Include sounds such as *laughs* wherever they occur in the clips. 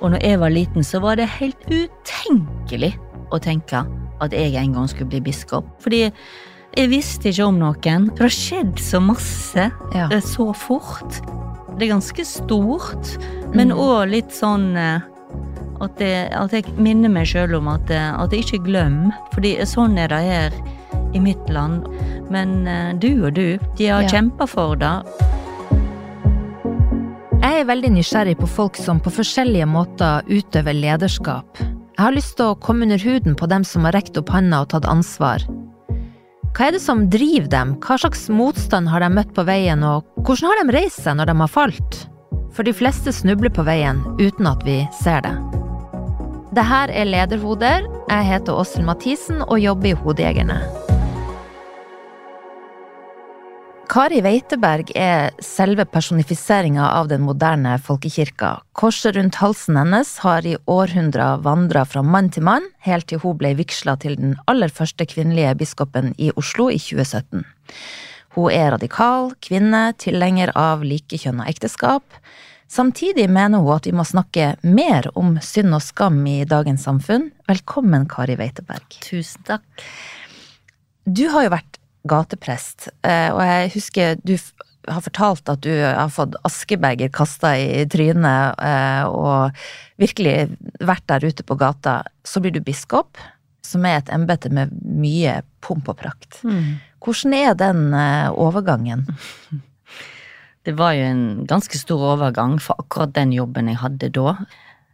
Og når jeg var liten, så var det helt utenkelig å tenke at jeg en gang skulle bli biskop. Fordi jeg visste ikke om noen. Det har skjedd så masse Ja. eh, så fort. Det er ganske stort, men Mm. litt sånn eh, at, det, at jeg minner meg sjøl om at, eh, at jeg ikke glemmer. Fordi sånn er det her i mitt land. Men du og du, de har Ja. kjempa for det. Veldig nysgjerrig på folk som på forskjellige måter utøver lederskap. Jeg har lyst til å komme under huden på dem som har rekt opp handa og tatt ansvar. Hva er det som driver dem, hva slags motstand har de møtt på veien, og hvordan har de reist seg når de har falt? For de fleste snubler på veien uten at vi ser det. Det her er Lederhoder. Jeg heter Åshild Mathisen og jobber i Hodejegerne. Kari Weiteberg er selve personifiseringa av den moderne folkekirka. Korset rundt halsen hennes har i århundrer vandra fra mann til mann, helt til hun ble vigsla til den aller første kvinnelige biskopen i Oslo i 2017. Hun er radikal, kvinne, tilhenger av likekjønna ekteskap. Samtidig mener hun at vi må snakke mer om synd og skam i dagens samfunn. Velkommen, Kari Weiteberg. Tusen takk. Du har jo vært gateprest, eh, og jeg husker du har fortalt at du har fått askebeger kasta i trynet eh, og virkelig vært der ute på gata. Så blir du biskop, som er et embete med mye pomp og prakt. Hvordan er den eh, overgangen? *laughs* Det var jo en ganske stor overgang for akkurat den jobben jeg hadde da.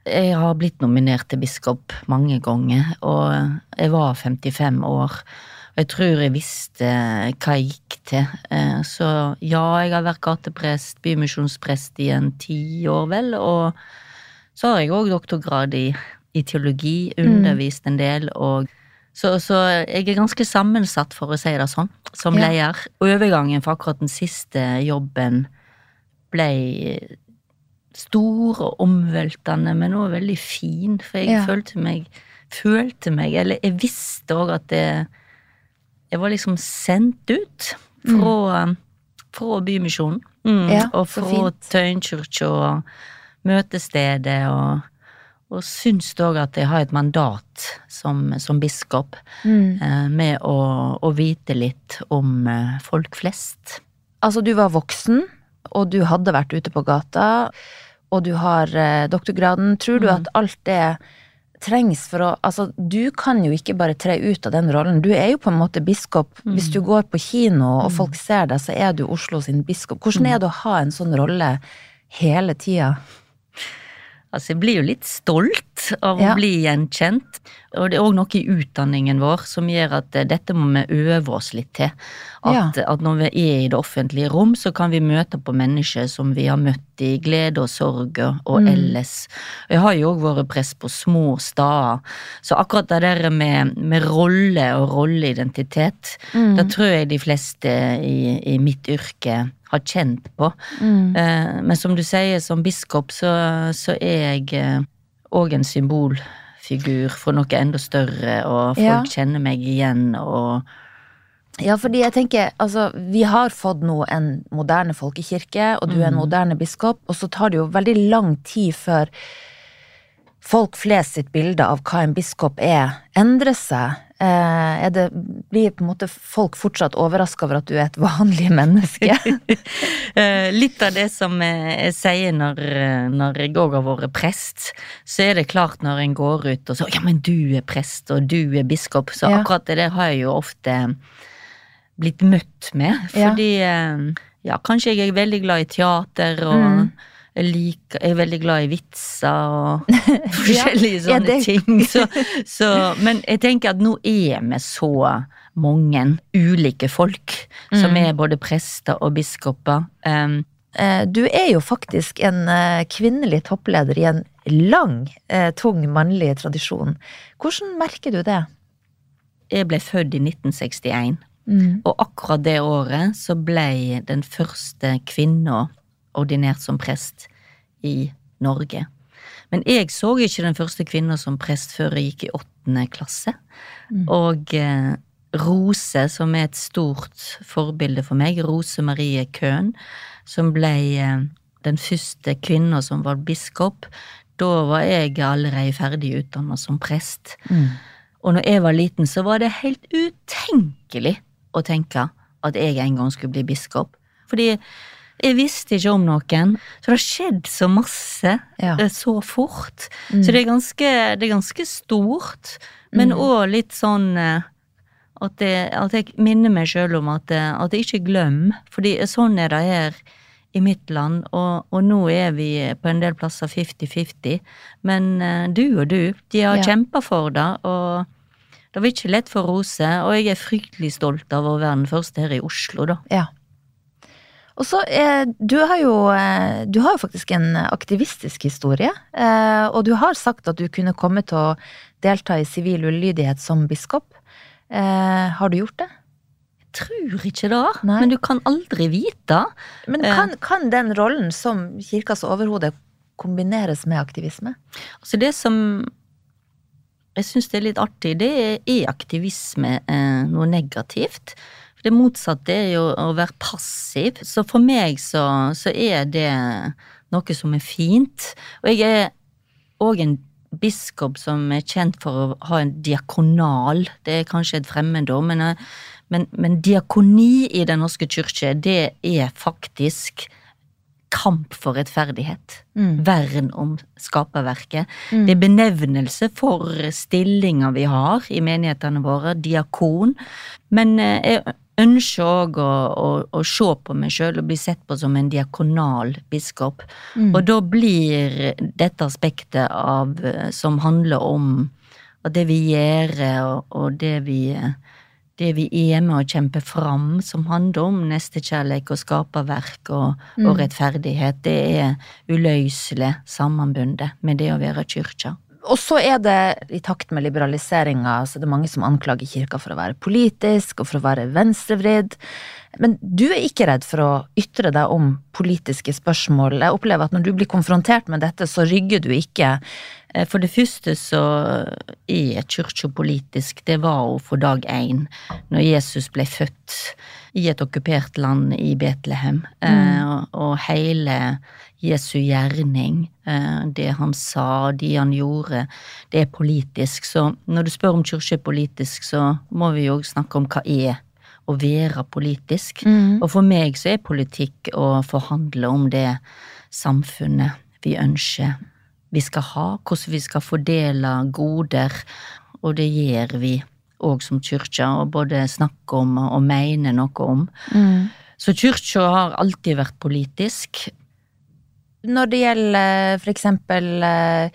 Jeg har blitt nominert til biskop mange ganger, og jeg var 55 år. Og jeg tror jeg visste hva jeg gikk til. Eh, Så ja, jeg har vært gateprest, bymisjonsprest i en ti år, vel, og så har jeg òg doktorgrad i, i teologi, undervist en del, og så, så jeg er ganske sammensatt, for å si det sånn, som Ja. leder. Overgangen for akkurat den siste jobben ble stor og omveltende, men også veldig fin, for jeg Ja. følte meg Følte meg, eller jeg visste òg at det, jeg var liksom sendt ut fra, fra Bymisjonen. Mm, Ja, og fra. Tøyenkirka og møtestedet, og, og syns dog at jeg har et mandat som, som biskop eh, med å, å vite litt om eh, folk flest. Altså, du var voksen, og du hadde vært ute på gata, og du har eh, doktorgraden. Tror du at alt det trengs for å Altså, du kan jo ikke bare tre ut av den rollen. Du er jo på en måte biskop. Hvis du går på kino og folk ser deg, så er du Oslo sin biskop. Hvordan er det å ha en sånn rolle hele tida? Altså, jeg blir jo litt stolt av Ja. å bli gjenkjent. Og det er òg noe i utdanningen vår som gjør at eh, dette må vi øve oss litt til. At, at når vi er i det offentlige rom, så kan vi møte på mennesker som vi har møtt i glede og sorg og, mm. ellers. Jeg har jo òg vært press på små steder, så akkurat det der med, med rolle og rolleidentitet, da tror jeg de fleste i, i mitt yrke har kjent på. Eh, Men som du sier, som biskop så, så er jeg òg en symbolfigur for noe enda større, og folk Ja. kjenner meg igjen, og Ja, fordi jeg tenker, altså, vi har fått nå en moderne folkekirke, og du er en moderne biskop, og så tar det jo veldig lang tid før folk flest sitt bilde av hva en biskop er, endrer seg. Eh, er det, blir på en måte folk fortsatt overraska over at du er et vanlig *laughs* menneske? *laughs* Eh, Litt av det som eh, jeg sier når, eh, når jeg òg har vært prest, så er det klart når en går ut og så Ja, men du er prest, og du er biskop. Så Ja. akkurat det der har jeg jo ofte blitt møtt med. Fordi ja. ja, kanskje jeg er veldig glad i teater, og Mm. Jeg, er veldig glad i vitser og *laughs* forskjellige Ja, sånne ting. Så, så, men jeg tenker at nå er vi så mange ulike folk som Mm. er både prester og biskoper. Um, Du er jo faktisk en eh, kvinnelig toppleder i en lang, eh, tung mannlig tradisjon. Hvordan merker du det? jeg ble født i 1961, Mm. og akkurat det året så ble den første kvinna ordinert som prest i Norge. Men jeg så ikke den første kvinna som prest før jeg gikk i åttende klasse. Og eh, Rose, som er et stort forbilde for meg, Rose Marie Køhn, som ble eh, den første kvinna som var biskop, da var jeg allerede ferdig utdanna som prest. Mm. Og når jeg var liten, så var det helt utenkelig å tenke at jeg en gang skulle bli biskop. Fordi jeg visste ikke om noen. Så det har skjedd så masse Ja. eh, så fort. Mm. Så det er ganske, det er ganske stort, men Mm. litt sånn eh, at, det, at jeg minner meg sjøl om at, eh, at jeg ikke glemmer. Fordi sånn er det her i mitt land, og, og nå er vi på en del plasser 50-50. Men du og du, de har Ja. kjempa for det, og det var ikke lett for Rose. Og jeg er fryktelig stolt av å være den første her i Oslo, da. Ja. Og så, eh, du har jo eh, Du har jo faktisk en aktivistisk historie. Eh, og du har sagt at du kunne komme til å delta i sivil ulydighet som biskop. Eh, har du gjort det? Jeg Tror ikke det, Nei. men du kan aldri vite. Men Eh. kan, kan den rollen som kirkas overhode kombineres med aktivisme? Altså det som jeg syns det er litt artig, det er, er aktivisme eh, noe negativt. Det motsatte er jo å være passiv. Så for meg så, så er det noe som er fint. Og jeg er òg en biskop som er kjent for å ha en diakonal Det er kanskje et fremmedord, men, eh, men, men diakoni i Den norske kirke, det er faktisk kamp for rettferdighet. Mm. Vern om skaperverket. Mm. Det er benevnelse for stillinger vi har i menighetene våre, diakon. Men eh, jeg ønsker òg å, å, å se på meg sjøl og bli sett på som en diakonal biskop. Mm. Og da blir dette aspektet av, eh, som handler om det vi gjør og, og det vi det vi er med å kjempe fram, som handler om nestekjærlighet og skaperverk og, Mm. og rettferdighet, det er uløselig sammenbundet med det å være kyrkja. Og så er det, i takt med liberaliseringa, så er det mange som anklager kirka for å være politisk og for å være venstrevridd. Men du er ikke redd for å ytre deg om politiske spørsmål. Jeg opplever at når du blir konfrontert med dette, så rygger du ikke. Eh, For det første så er kyrkja politisk. Det var hun for dag én, når Jesus ble født i et okkupert land i Betlehem. Eh, og, og hele Jesu gjerning, eh, det han sa, de han gjorde, det er politisk. Så når du spør om kyrkja er politisk, så må vi jo snakke om hva er å være politisk. Mm. Og for meg så er politikk å forhandle om det samfunnet vi ønsker vi skal ha, hvordan vi skal fordele goder, og det gjør vi òg som kyrkja, og både snakke om og mene noe om. Mm. Så kyrkja har alltid vært politisk. Når det gjelder eksempel eh,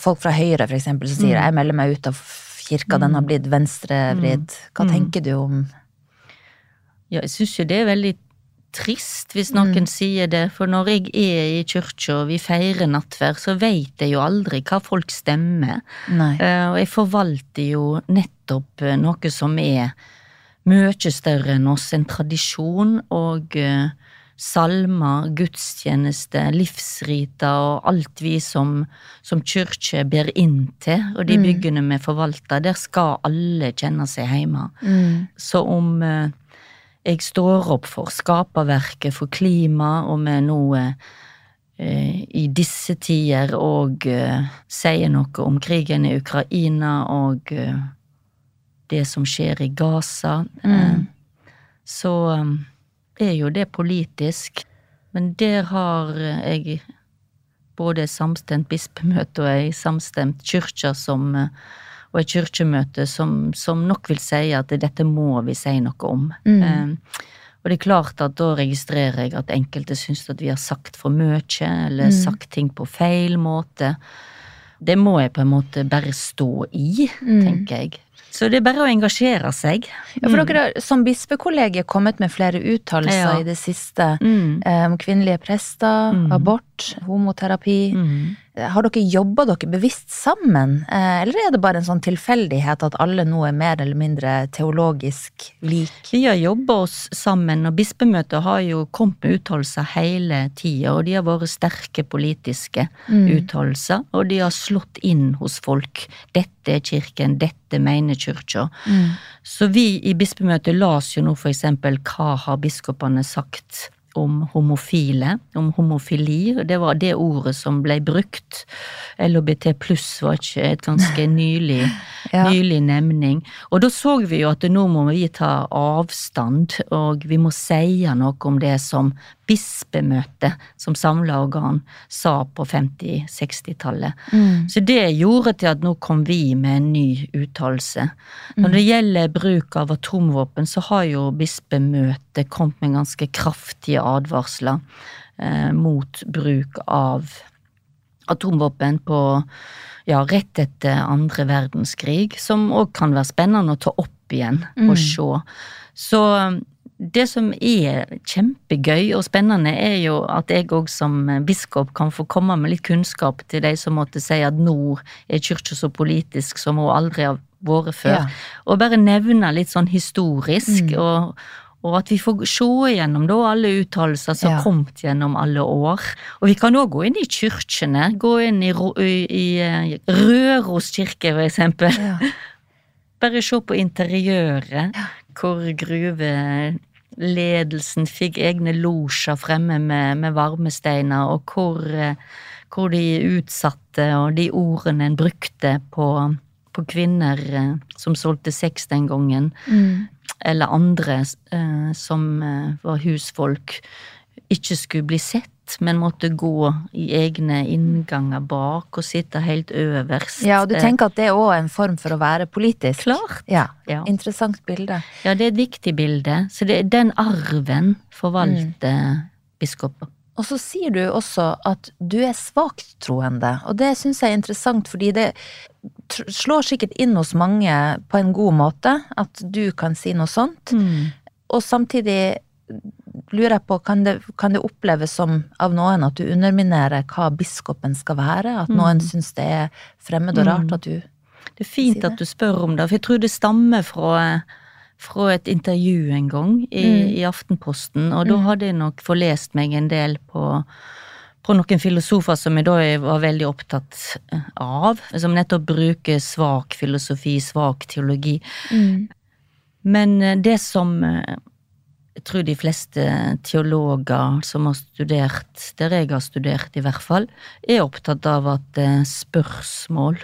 folk fra Høyre, for eksempel, som sier Mm. jeg melder meg ut av kirka, den har blitt venstrevridd. Hva Mm. tenker du om Ja, jeg syns jo det er veldig trist hvis noen Mm. sier det, for når jeg er i kyrkja og vi feirer nattverd, så veit jeg jo aldri hva folk stemmer. Nei. Eh, Og jeg forvalter jo nettopp eh, noe som er mye større enn oss, en tradisjon og eh, salmer, gudstjeneste, livsriter og alt vi som, som kirke ber inn til, og de Mm. byggene vi forvalter, der skal alle kjenne seg hjemme. Mm. Så om jeg står opp for skaperverket, for klima, og vi nå eh, i disse tider og eh, sier noe om krigen i Ukraina og eh, det som skjer i Gaza, Mm. så er jo det politisk. Men der har jeg både samstemt bispemøte og ei samstemt kirke som og et kirkemøte som, som nok vil si at dette må vi si noe om. Mm. Eh, og det er klart at da registrerer jeg at enkelte syns at vi har sagt for mye, eller Mm. sagt ting på feil måte. Det må jeg på en måte bare stå i, Mm. tenker jeg. Så det er bare å engasjere seg. Ja, for dere har som bispekollegiet kommet med flere uttalelser Ja. i det siste Mm. um, om kvinnelige prester, Mm. abort, homoterapi. Mm. Har dere jobba dere bevisst sammen, eh, eller er det bare en sånn tilfeldighet at alle nå er mer eller mindre teologisk lik? Vi har jobba oss sammen, og bispemøtet har jo kommet med uttalelser hele tida, og de har vært sterke politiske Mm. uttalelser, og de har slått inn hos folk. Dette er kirken, dette mener kirka. Mm. Så vi i bispemøtet las jo nå for eksempel hva har biskopene sagt om homofile, om homofili. Det var det ordet som ble brukt. LHBT pluss var ikke et ganske *laughs* nylig, ja. nylig nemning. Og da så vi jo at nå må vi ta avstand, og vi må si noe om det som bispemøtet, som samla organ, sa på 50-60-tallet. Mm. Så det gjorde til at nå kom vi med en ny uttalelse. Når det gjelder bruk av atomvåpen, så har jo bispemøtet kommet med ganske kraftige advarsler eh, mot bruk av atomvåpen på ja, rett etter andre verdenskrig, som òg kan være spennende å ta opp igjen mm. og se. Så det som er kjempegøy og spennende, er jo at jeg òg som biskop kan få komme med litt kunnskap til de som måtte si at nå er kirka så politisk som hun aldri har vært før. Ja. Og bare nevne litt sånn historisk, mm. og, og at vi får se gjennom da alle uttalelser som har ja. kommet gjennom alle år. Og vi kan òg gå inn i kirkene. Gå inn i, i, i eh, Røros kirke, for eksempel. Ja. *laughs* Bare se på interiøret, hvor gruveledelsen fikk egne losjer fremme med, med varmesteiner, og hvor, eh, hvor de utsatte, og de ordene en brukte på på kvinner eh, som solgte sex den gangen, mm. Eller andre eh, som eh, var husfolk, ikke skulle bli sett, men måtte gå i egne innganger bak og sitte helt øverst. Ja, og du tenker at det er òg en form for å være politisk? Klart. Ja, ja. Interessant bilde. Ja, det er et viktig bilde. Så det, den arven forvalter mm. biskoper. Og så sier du også at du er svaktroende, og det syns jeg er interessant, fordi det slår sikkert inn hos mange på en god måte at du kan si noe sånt. Mm. Og samtidig lurer jeg på, kan det, kan det, oppleves som av noen at du underminerer hva biskopen skal være? At noen mm. syns det er fremmed og rart mm. at du Det er fint at du spør om det, for jeg tror det stammer fra fra et intervju en gang i, mm. i Aftenposten, og da mm. hadde jeg nok forlest meg en del på, på noen filosofer som jeg da var veldig opptatt eh, av, som nettopp bruker svak filosofi, svak teologi. Mm. Men eh, det som eh, jeg tror de fleste teologer som har studert, der jeg har studert i hvert fall, er opptatt av at spørsmål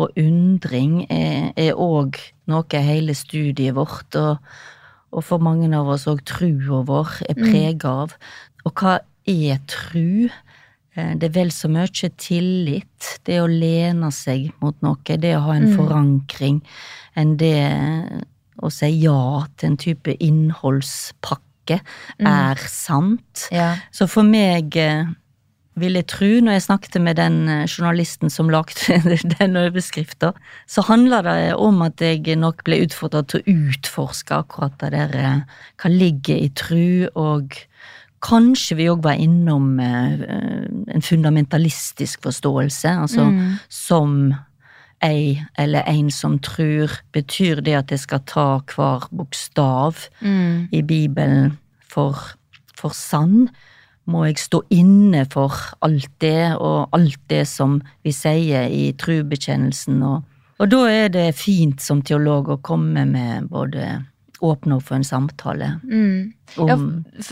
og undring er òg noe hele studiet vårt, og, og for mange av oss òg trua vår er mm. prega av. Og hva er tru? Eh, det er vel så mye tillit, det å lene seg mot noe, det å ha en mm. forankring, enn det å si ja til en type innholdspakke mm. er sant. Ja. Så for meg eh, vil jeg tro, når jeg snakket med den eh, journalisten som lagde *laughs* den overskrifta, så handler det om at jeg nok ble utfordra til å utforske akkurat det der eh, hva ligger i tru, og kanskje vi òg var innom eh, en fundamentalistisk forståelse, altså mm. som ei eller en som tror, betyr det at jeg skal ta hver bokstav mm. i Bibelen for, for sann? må jeg stå inne for alt det, og alt det som vi sier i trubekjennelsen. Og, og da er det fint som teolog å komme med både åpne opp for en samtale mm. om ja,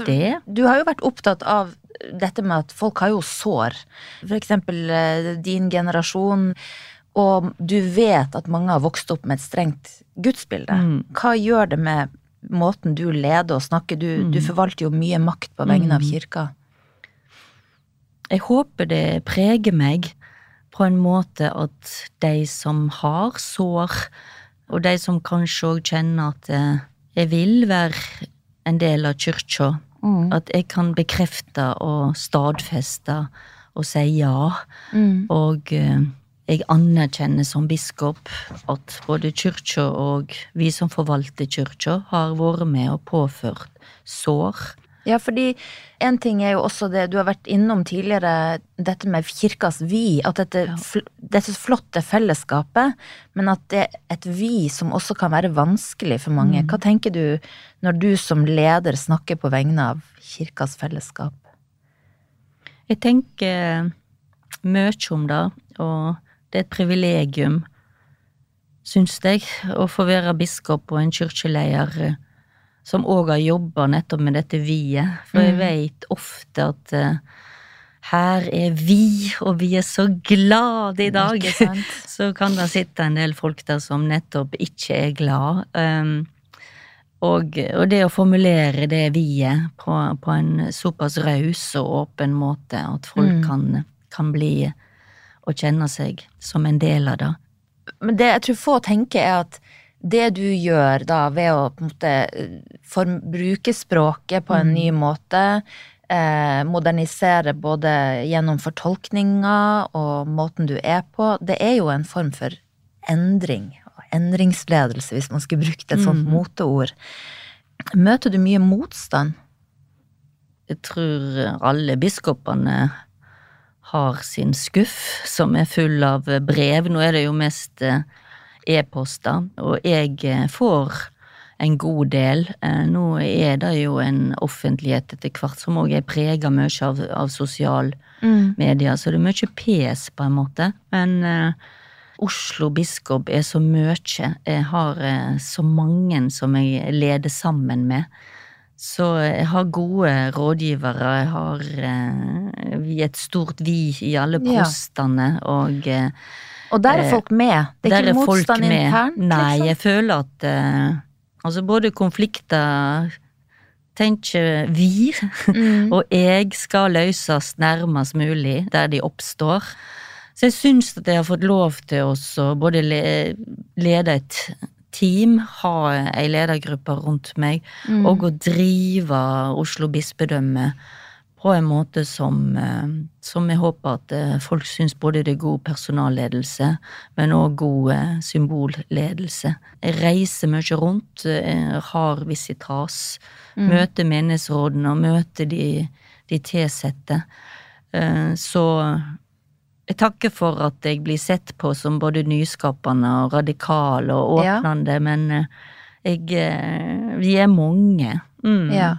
det. Du har jo vært opptatt av dette med at folk har jo sår. For eksempel eh, din generasjon. Og du vet at mange har vokst opp med et strengt gudsbilde. Mm. Hva gjør det med måten du leder og snakker? Du, mm. du forvalter jo mye makt på vegne av mm. kirka. Jeg håper det preger meg på en måte at de som har sår, og de som kanskje òg kjenner at eh, jeg vil være en del av kyrkja, mm. at jeg kan bekrefte og stadfeste og si ja. Mm. Og eh, jeg anerkjenner som biskop at både kyrkja og vi som forvalter kyrkja, har vært med og påført sår ja, fordi en ting er jo også det du har vært innom tidligere, dette med kirkas vi. At dette, ja. dette flotte fellesskapet, men at det er et vi som også kan være vanskelig for mange. Mm. Hva tenker du når du som leder snakker på vegne av kirkas fellesskap? Jeg tenker mye om det, og det er et privilegium, syns jeg, å få være biskop og en kirkeleder som òg har jobba nettopp med dette vi-et. For jeg veit vet ofte at eh, her er vi, og vi er så glade i dag. *laughs* Så kan det sitte en del folk der som nettopp ikke er glad. Um, og, og det å formulere det vi-et på, på en såpass raus og åpen måte at folk Mm. kan, kan bli og kjenne seg som en del av det. Men det jeg tror få tenker er at det du gjør da ved å på en måte form, bruke språket på en Mm. ny måte, eh, modernisere både gjennom fortolkninga og måten du er på, det er jo en form for endring. Endringsledelse, hvis man skulle brukt et sånt Mm. moteord. Møter du mye motstand? Jeg tror alle biskopene har sin skuff, som er full av brev. Nå er det jo mest eh, e-poster, og jeg eh, får en god del. Eh, Nå er det jo en offentlighet etter hvert som òg er prega mye av, av sosial media, så det er mye pes, på en måte. Men uh, Oslo biskop er så mye. Jeg har uh, så mange som jeg leder sammen med. Så jeg har gode rådgivere. Jeg har uh, er et stort vi i alle Ja. postene, og eh, Og der er folk med? Det er der ikke folk motstand internt? Nei, liksom? jeg føler at Altså, både konflikter tenker vi, Mm. *laughs* og jeg skal løses nærmest mulig der de oppstår. Så jeg syns at jeg har fått lov til å både lede et team, ha ei ledergruppe rundt meg, Mm. og å drive Oslo bispedømme på en måte som, eh, som jeg håper at eh, folk syns både det er god personalledelse, men òg god eh, symbolledelse. Jeg reiser mye rundt, har visitas, Mm. møter menighetsrådene og møter de, de tilsatte. Så jeg takker for at jeg blir sett på som både nyskapende og radikal og Ja. åpnende, men eh, jeg, vi er mange. Mm, Ja.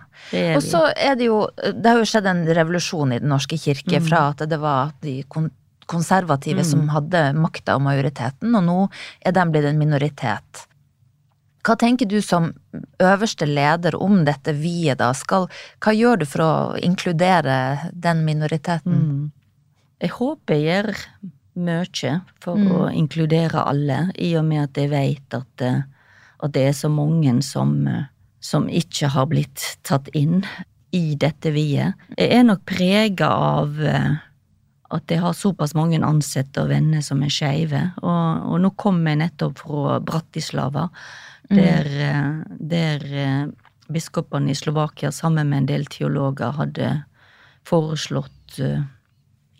Og så er det jo Det har jo skjedd en revolusjon i Den norske kirke Mm. fra at det var de konservative Mm. som hadde makta og majoriteten, og nå er de blitt en minoritet. Hva tenker du som øverste leder om dette vi-et, da? Skal, hva gjør du for å inkludere den minoriteten? Mm. Jeg håper jeg gjør mye for Mm. å inkludere alle, i og med at jeg vet at, eh, at det er så mange som, eh, som ikke har blitt tatt inn i dette vi-et. Jeg er nok prega av eh, at jeg har såpass mange ansatte og venner som er skeive, og, og nå kom jeg nettopp fra Bratislava, der, mm. der eh, biskopene i Slovakia sammen med en del teologer hadde foreslått eh,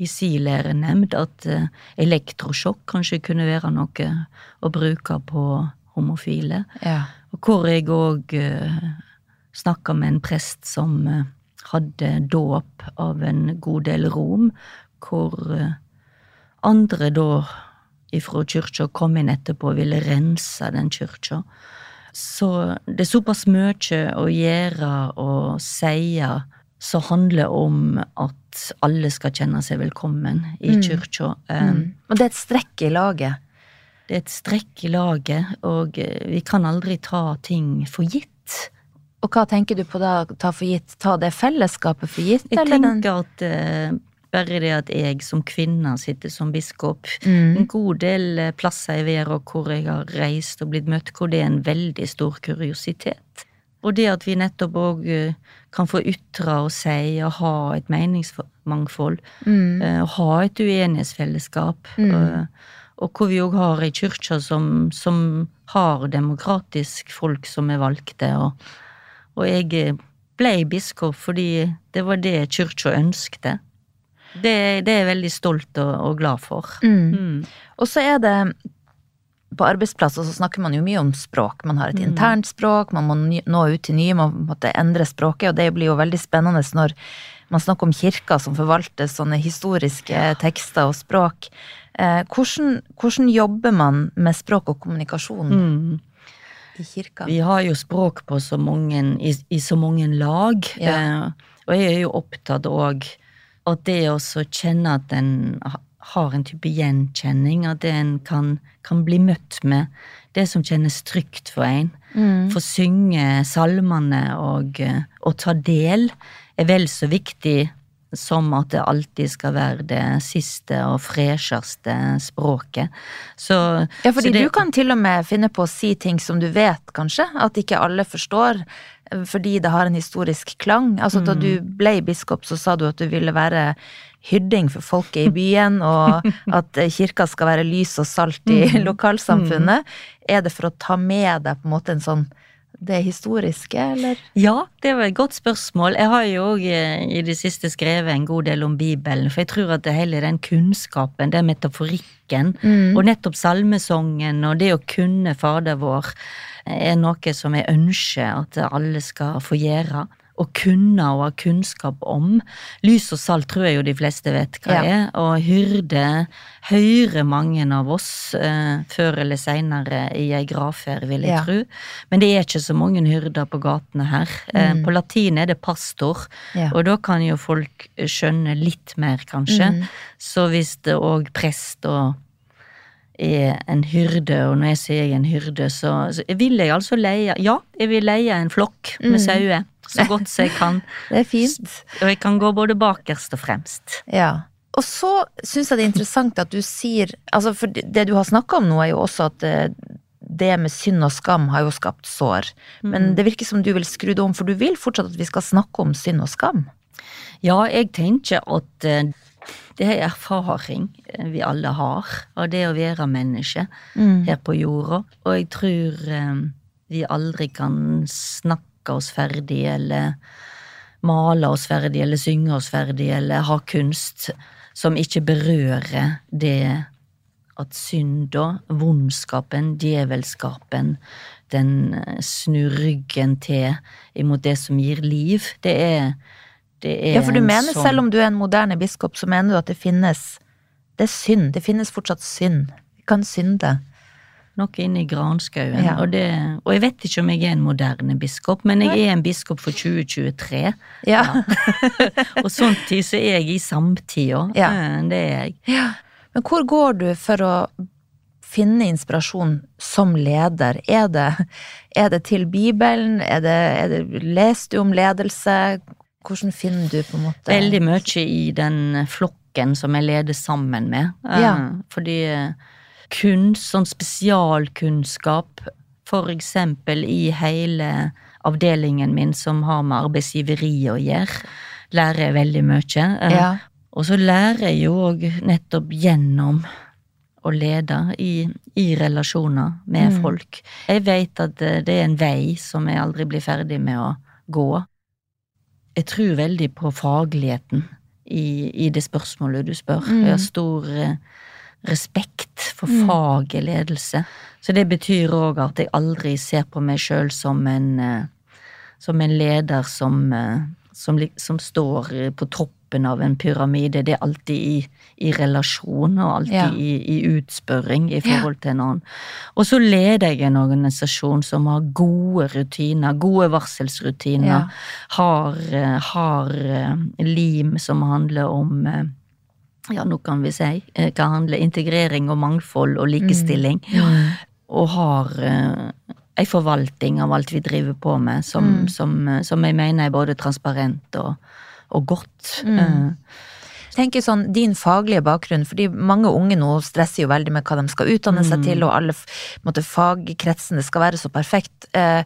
i si lærenemnd at eh, elektrosjokk kanskje kunne være noe å bruke på homofile. Ja. Og hvor jeg òg snakka med en prest som eh, hadde dåp av en god del rom, hvor eh, andre da ifra kyrkja kom inn etterpå og ville rense den kyrkja. Så det er såpass mye å gjøre og si som handler om at alle skal kjenne seg velkommen i Mm. kyrkja. Eh, Mm. Og det er et strekk i laget. Det er et strekk i laget, og eh, vi kan aldri ta ting for gitt. Og hva tenker du på da, ta for gitt? Ta det fellesskapet for gitt, Jeg eller tenker at uh, bare det at jeg som kvinne sitter som biskop mm. En god del eh, plasser i verden hvor jeg har reist og blitt møtt, hvor det er en veldig stor kuriositet. Og det at vi nettopp òg kan få ytre og si og ha et meningsmangfold, Mm. uh, og ha et uenighetsfellesskap. Mm. eh, Og hvor vi òg har ei kyrkje som, som har demokratisk folk som er valgte. Og, og jeg ble biskop fordi det var det kyrkja ønskte. Det, det er jeg veldig stolt og, og glad for. Mm. Mm. Og så er det på arbeidsplasser så snakker man jo mye om språk. Man har et Mm. internt språk, man må nå ut til nye, man måtte endre språket, og det blir jo veldig spennende når man snakker om kirka som forvalter sånne historiske tekster og språk. Eh, hvordan, hvordan jobber man med språk og kommunikasjon Mm. i kirka? Vi har jo språk på så mange, i, i så mange lag, Ja. eh, og jeg er jo opptatt òg at det å kjenne at en har en type gjenkjenning, at en kan, kan bli møtt med det som kjennes trygt for en. Mm. For synge salmene og, og ta del er vel så viktig som at det alltid skal være det siste og fresheste språket. Så, Ja, fordi det, du kan til og med finne på å si ting som du vet, kanskje, at ikke alle forstår, eh, fordi det har en historisk klang. Altså, da du ble biskop, så sa du at du ville være hyrding for folket i byen, og *laughs* at eh, kirka skal være lys og salt i lokalsamfunnet. Er det for å ta med deg på en måte en sånn det historiske, eller? Ja, det var et godt spørsmål. Jeg har jo òg i det siste skrevet en god del om Bibelen, for jeg tror at det hele den kunnskapen, den metaforikken, Mm. og nettopp salmesongen og det å kunne Fader vår, er noe som jeg ønsker at alle skal få gjøre. Å kunne og ha kunnskap om. Lys og salt tror jeg jo de fleste vet hva Ja. er, og hyrde hører mange av oss eh, før eller seinere i ei gravferd, vil jeg Ja. tro. Men det er ikke så mange hyrder på gatene her. Eh, Mm. På latin er det pastor, Ja. og da kan jo folk skjønne litt mer, kanskje. Mm. Så hvis det òg prest og er en hyrde, og når jeg sier jeg er en hyrde, så, så vil jeg altså leie Ja, jeg vil leie en flokk med Mm. Så godt som jeg kan. *laughs* Det er fint. Og jeg kan gå både bakerst og fremst. Ja. Og så syns jeg det er interessant at du sier altså For det du har snakka om nå, er jo også at eh, det med synd og skam har jo skapt sår. Men Mm. det virker som du vil skru det om, for du vil fortsatt at vi skal snakke om synd og skam. Ja, jeg tenker at eh, det er erfaring eh, vi alle har av det å være menneske her på jorda, og jeg tror vi aldri kan snakke oss ferdig, eller male oss ferdig, eller synge oss ferdig, eller ha kunst som ikke berører det at synda, vondskapen, djevelskapen, den snur ryggen til imot det som gir liv. Det er, det er Ja, for du mener, sånn- selv om du er en moderne biskop, så mener du at det finnes Det er synd. Det finnes fortsatt synd. Vi kan synde. Noe inne i granskauen. Ja. Og, det, og jeg vet ikke om jeg er en moderne biskop, men jeg er en biskop for 2023. Ja. *laughs* Og sånn tid så er jeg i samtida. Ja. Eh, Det er jeg. Men hvor går du for å finne inspirasjon som leder? Er det, er det til Bibelen? Er det, er det, leser du om ledelse? Hvordan finner du på en måte Veldig mye i den flokken som jeg leder sammen med. Eh, Ja. Fordi eh, kunst, sånn spesialkunnskap, for eksempel i hele avdelingen min som har med arbeidsgiveri å gjøre, lærer jeg veldig mye. Eh, Ja. Og så lærer jeg jo òg nettopp gjennom å lede i, i relasjoner med Mm. folk. Jeg vet at det er en vei som jeg aldri blir ferdig med å gå. Jeg tror veldig på fagligheten i, i det spørsmålet du spør. Mm. Jeg har stor eh, respekt for Mm. faget ledelse. Så det betyr òg at jeg aldri ser på meg sjøl som en eh, som en leder som, eh, som, som står eh, på toppen av en pyramide. Det er alltid i, i relasjon og alltid Ja. i, i utspørring i forhold til en annen. Og så leder jeg en organisasjon som har gode rutiner, gode varselsrutiner. Ja. Har, har lim som handler om ja, nå kan vi si, hva handler handle integrering og mangfold og likestilling Mm. og har uh, ei forvaltning av alt vi driver på med, som, Mm. som, eh, som jeg mener er både transparent og, og godt. Mm. Uh, tenker sånn, Din faglige bakgrunn, fordi mange unge nå stresser jo veldig med hva de skal utdanne seg Mm. til, og alle måte, fagkretsene skal være så perfekt. Eh,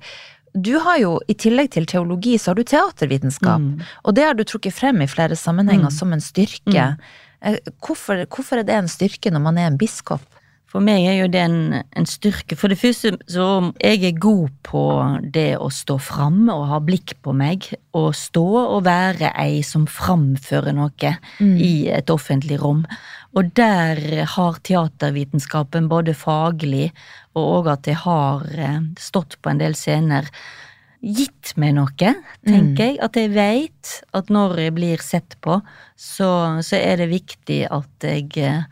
Du har jo, i tillegg til teologi, så har du teatervitenskap. Mm. Og det har du trukket frem i flere sammenhenger Mm. som en styrke. Eh, Hvorfor, hvorfor er det en styrke når man er en biskop? For meg er jo det en, en styrke. For det første så jeg er god på det å stå framme og ha blikk på meg. Og stå og være ei som framfører noe Mm. i et offentlig rom. Og der har teatervitenskapen både faglig og òg at jeg har eh, stått på en del scener gitt meg noe, tenker jeg. At jeg veit at når jeg blir sett på, så, så er det viktig at jeg eh,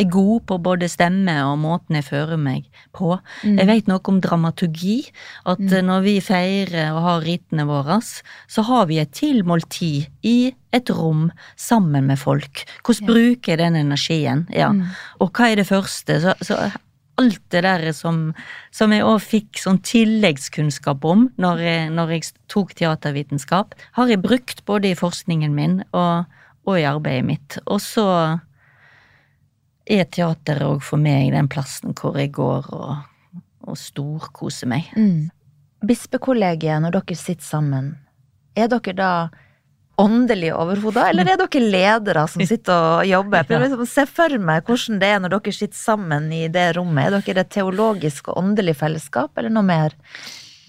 er god på både stemme og måten jeg fører meg på. Mm. Jeg vet noe om dramaturgi. At Mm. eh, når vi feirer og har ritene våre, så har vi et tilmålt tid i et rom sammen med folk. Hvordan Ja. bruker jeg den energien? Ja. Mm. Og hva er det første? Så, så alt det der som, som jeg òg fikk sånn tilleggskunnskap om når jeg, når jeg tok teatervitenskap, har jeg brukt både i forskningen min og, og i arbeidet mitt. Og så er teateret òg for meg den plassen hvor jeg går og, og storkoser meg. Mm. Bispekollegiet, når dere sitter sammen, er dere da åndelige overhoder, eller er dere ledere som sitter og jobber? For liksom Se for meg hvordan det er når dere sitter sammen i det rommet. Er dere et teologisk og åndelig fellesskap, eller noe mer?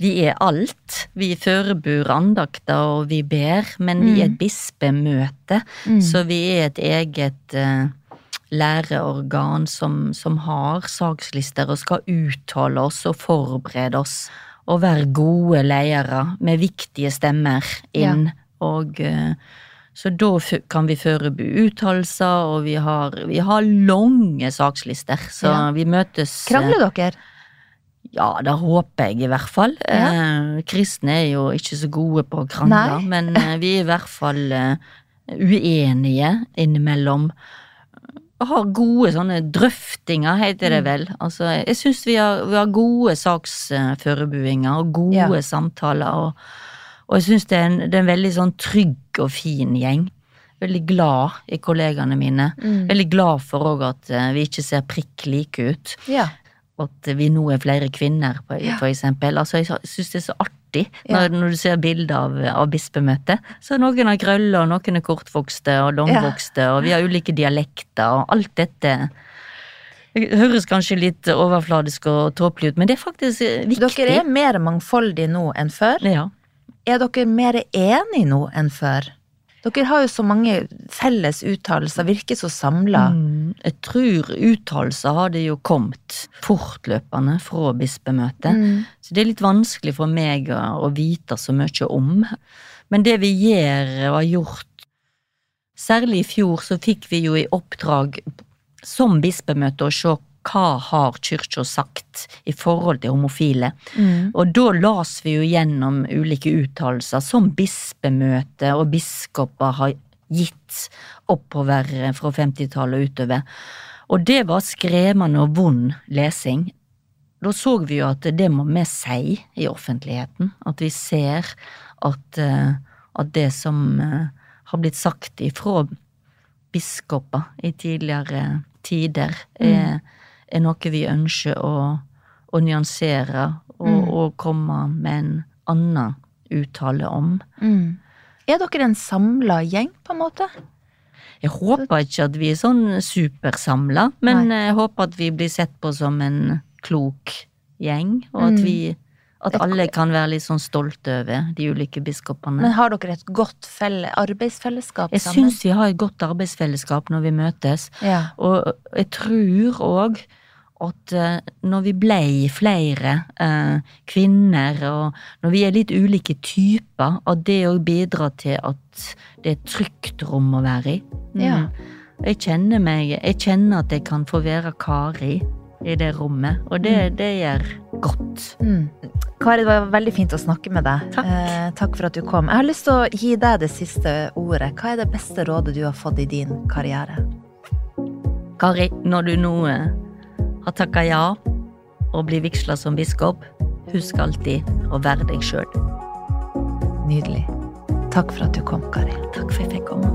Vi er alt. Vi forbereder andakter og vi ber, men vi er et bispemøte. Mm. Så vi er et eget eh, læreorgan som, som har sakslister og skal uttale oss og forberede oss. Og være gode ledere med viktige stemmer inn. Og eh, så da kan vi forberede uttalelser, og vi har, vi har lange sakslister. Så Ja. vi møtes eh, Krangler dere? Ja, det håper jeg i hvert fall. Ja. Eh, kristne er jo ikke så gode på å krangle, Nei. men eh, vi er i hvert fall eh, uenige innimellom. Har gode sånne drøftinger, heter det Mm. vel. Altså, jeg syns vi, har- vi har gode saksforberedelser og gode Ja. samtaler, og, og jeg syns det, det er en veldig sånn trygg og fin gjeng. Veldig glad i kollegaene mine. Mm. Veldig glad for òg at eh, vi ikke ser prikk like ut Ja. at vi nå er flere kvinner, for, eksempel. Altså, jeg syns det er så artig når, når du ser bilder av, av bispemøtet. Så noen har krøller, og noen er kortvokste og langvokste, og vi har ulike dialekter, og alt dette det høres kanskje litt overfladisk og tåpelig ut, men det er faktisk eh, viktig. Dere er mer mangfoldige nå enn før. ja. Er dere mer enige nå enn før? Dere har jo så mange felles uttalelser, virker så samla. Mm, jeg tror uttalelser har det jo kommet fortløpende fra bispemøtet. Mm. Så det er litt vanskelig for meg å, vite så mye om. Men det vi gjør og har gjort Særlig i fjor så fikk vi jo i oppdrag som bispemøte å se hva har kyrkja sagt i forhold til homofile. Mm. Og da las vi jo gjennom ulike uttalelser som bispemøte og biskoper har gitt oppover fra 50-tallet og utover. Og det var skremmende og vond lesing. Da så vi jo at det må vi si i offentligheten. At vi ser at, eh, at det som eh, har blitt sagt ifra biskoper i tidligere tider, er, er noe vi ønsker å, å nyansere og, Mm. og komme med en annen uttale om. Mm. Er dere en samla gjeng, på en måte? Jeg håper ikke at vi er sånn supersamla, men jeg håper at vi blir sett på som en klok gjeng, og at Mm. vi at alle kan være litt sånn stolte over de ulike biskopene. Men har dere et godt felle, arbeidsfellesskap jeg sammen? syns vi har et godt arbeidsfellesskap når vi møtes, Ja. og jeg tror òg at eh, når vi blei flere eh, kvinner, og når vi er litt ulike typer, at det òg bidrar til at det er et trygt rom å være i. Mm. Ja. Jeg kjenner meg Jeg kjenner at jeg kan få være Kari i det rommet, og det, det gjør godt. Mm. Kari, det var veldig fint å snakke med deg. Takk. Eh, takk for at du kom. Jeg har lyst til å gi deg det siste ordet. Hva er det beste rådet du har fått i din karriere? Kari, når du nå eh, har takka ja og blir vigsla som biskop, husk alltid å være deg sjøl. Nydelig. Takk for at du kom, Kari. Takk for at jeg fikk komme.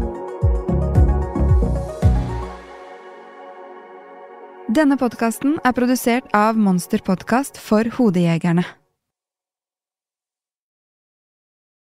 Denne podkasten er produsert av Monster Podkast for Hodejegerne.